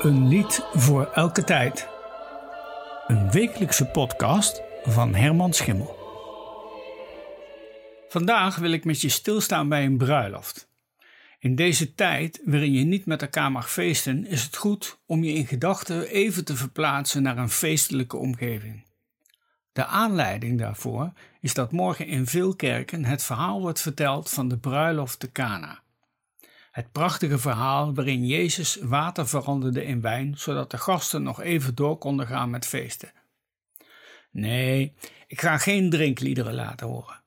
Een lied voor elke tijd. Een wekelijkse podcast van Herman Schimmel. Vandaag wil ik met je stilstaan bij een bruiloft. In deze tijd, waarin je niet met elkaar mag feesten, is het goed om je in gedachten even te verplaatsen naar een feestelijke omgeving. De aanleiding daarvoor is dat morgen in veel kerken het verhaal wordt verteld van de bruiloft te Cana. Het prachtige verhaal waarin Jezus water veranderde in wijn, zodat de gasten nog even door konden gaan met feesten. Nee, ik ga geen drinkliederen laten horen.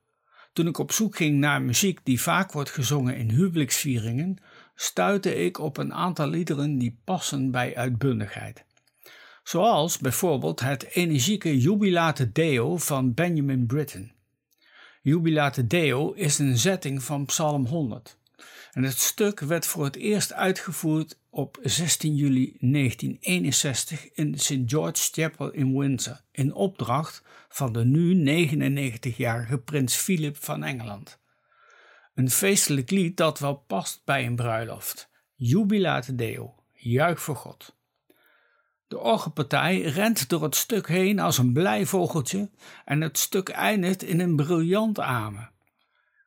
Toen ik op zoek ging naar muziek die vaak wordt gezongen in huwelijksvieringen, stuitte ik op een aantal liederen die passen bij uitbundigheid. Zoals bijvoorbeeld het energieke Jubilate Deo van Benjamin Britten. Jubilate Deo is een zetting van Psalm 100. En het stuk werd voor het eerst uitgevoerd op 16 juli 1961 in St. George's Chapel in Windsor, in opdracht van de nu 99-jarige prins Philip van Engeland. Een feestelijk lied dat wel past bij een bruiloft. Jubilate Deo, juich voor God. De orgelpartij rent door het stuk heen als een blij vogeltje en het stuk eindigt in een briljant amen.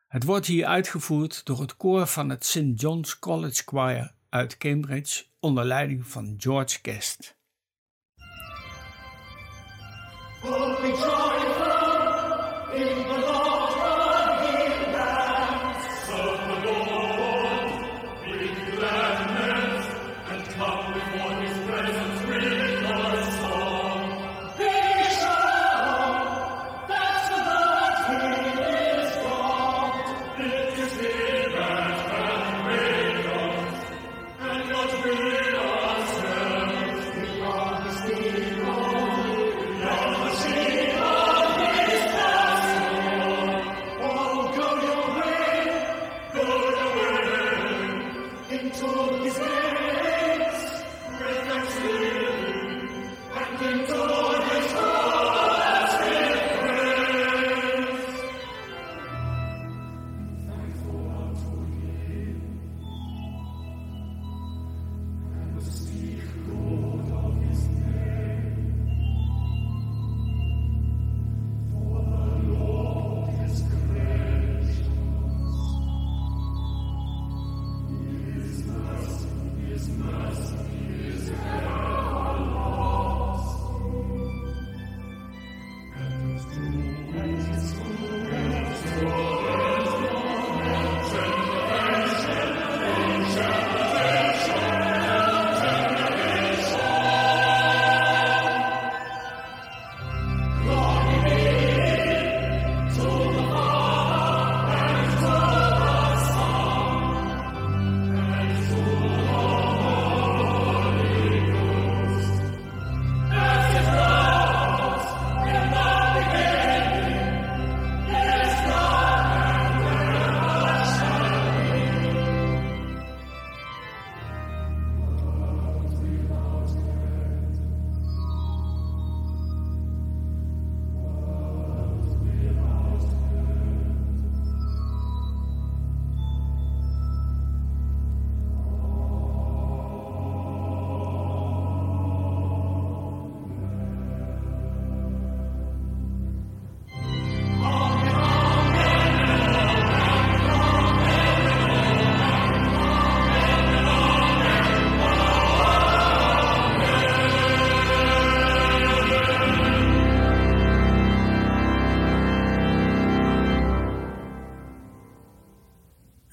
Het wordt hier uitgevoerd door het koor van het St. John's College Choir uit Cambridge onder leiding van George Guest.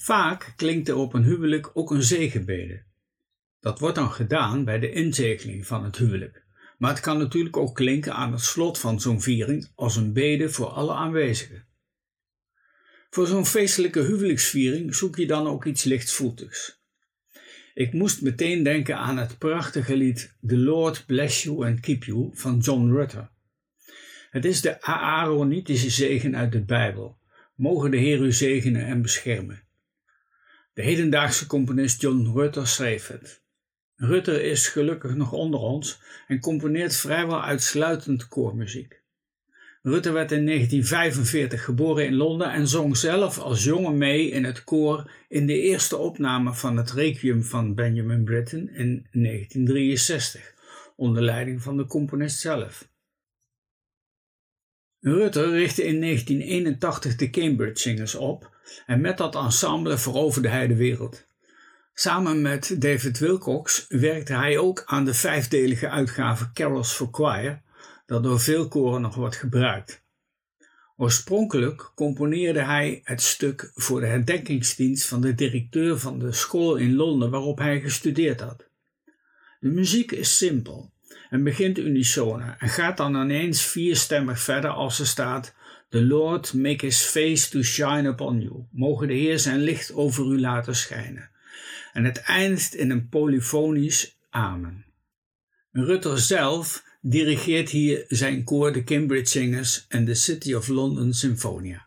Vaak klinkt er op een huwelijk ook een zegenbede. Dat wordt dan gedaan bij de inzegeling van het huwelijk. Maar het kan natuurlijk ook klinken aan het slot van zo'n viering als een bede voor alle aanwezigen. Voor zo'n feestelijke huwelijksviering zoek je dan ook iets lichtvoetigs. Ik moest meteen denken aan het prachtige lied The Lord Bless You and Keep You van John Rutter. Het is de Aaronitische zegen uit de Bijbel. Mogen de Heer u zegenen en beschermen. De hedendaagse componist John Rutter schreef het. Rutter is gelukkig nog onder ons en componeert vrijwel uitsluitend koormuziek. Rutte werd in 1945 geboren in Londen en zong zelf als jongen mee in het koor in de eerste opname van het Requiem van Benjamin Britten in 1963, onder leiding van de componist zelf. Rutte richtte in 1981 de Cambridge Singers op en met dat ensemble veroverde hij de wereld. Samen met David Wilcox werkte hij ook aan de vijfdelige uitgave Carols for Choir, dat door veel koren nog wordt gebruikt. Oorspronkelijk componeerde hij het stuk voor de herdenkingsdienst van de directeur van de school in Londen waarop hij gestudeerd had. De muziek is simpel en begint unisone en gaat dan ineens vierstemmig verder als er staat The Lord make his face to shine upon you. Mogen de Heer zijn licht over u laten schijnen. En het eindigt in een polyfonisch amen. Rutter zelf dirigeert hier zijn koor de Cambridge Singers en de City of London Symphonia.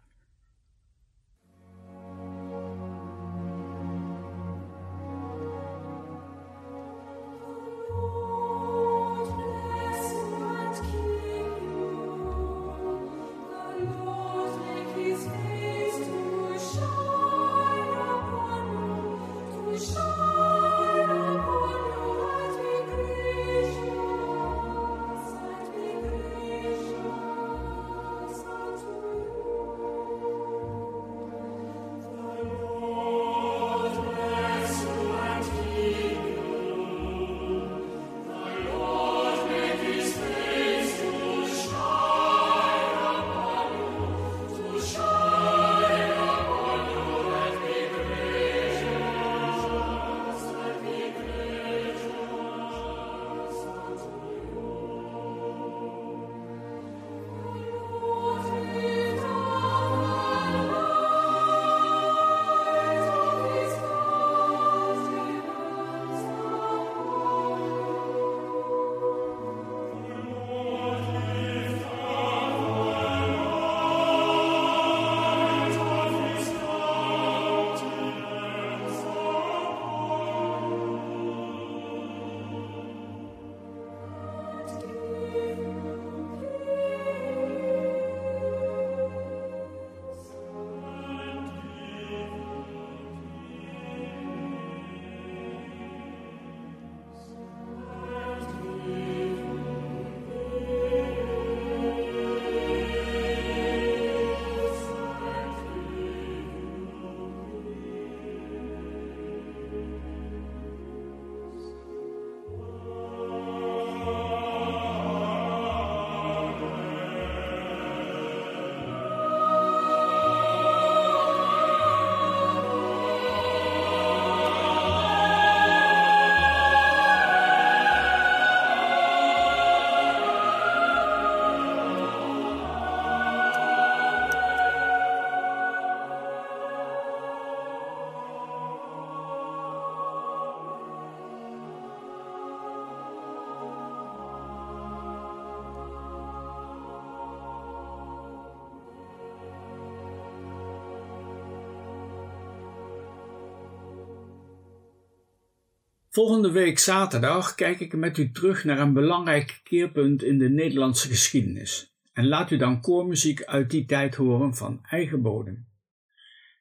Volgende week zaterdag kijk ik met u terug naar een belangrijk keerpunt in de Nederlandse geschiedenis en laat u dan koormuziek uit die tijd horen van eigen bodem.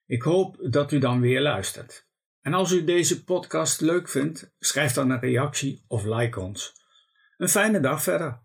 Ik hoop dat u dan weer luistert. En als u deze podcast leuk vindt, schrijf dan een reactie of like ons. Een fijne dag verder.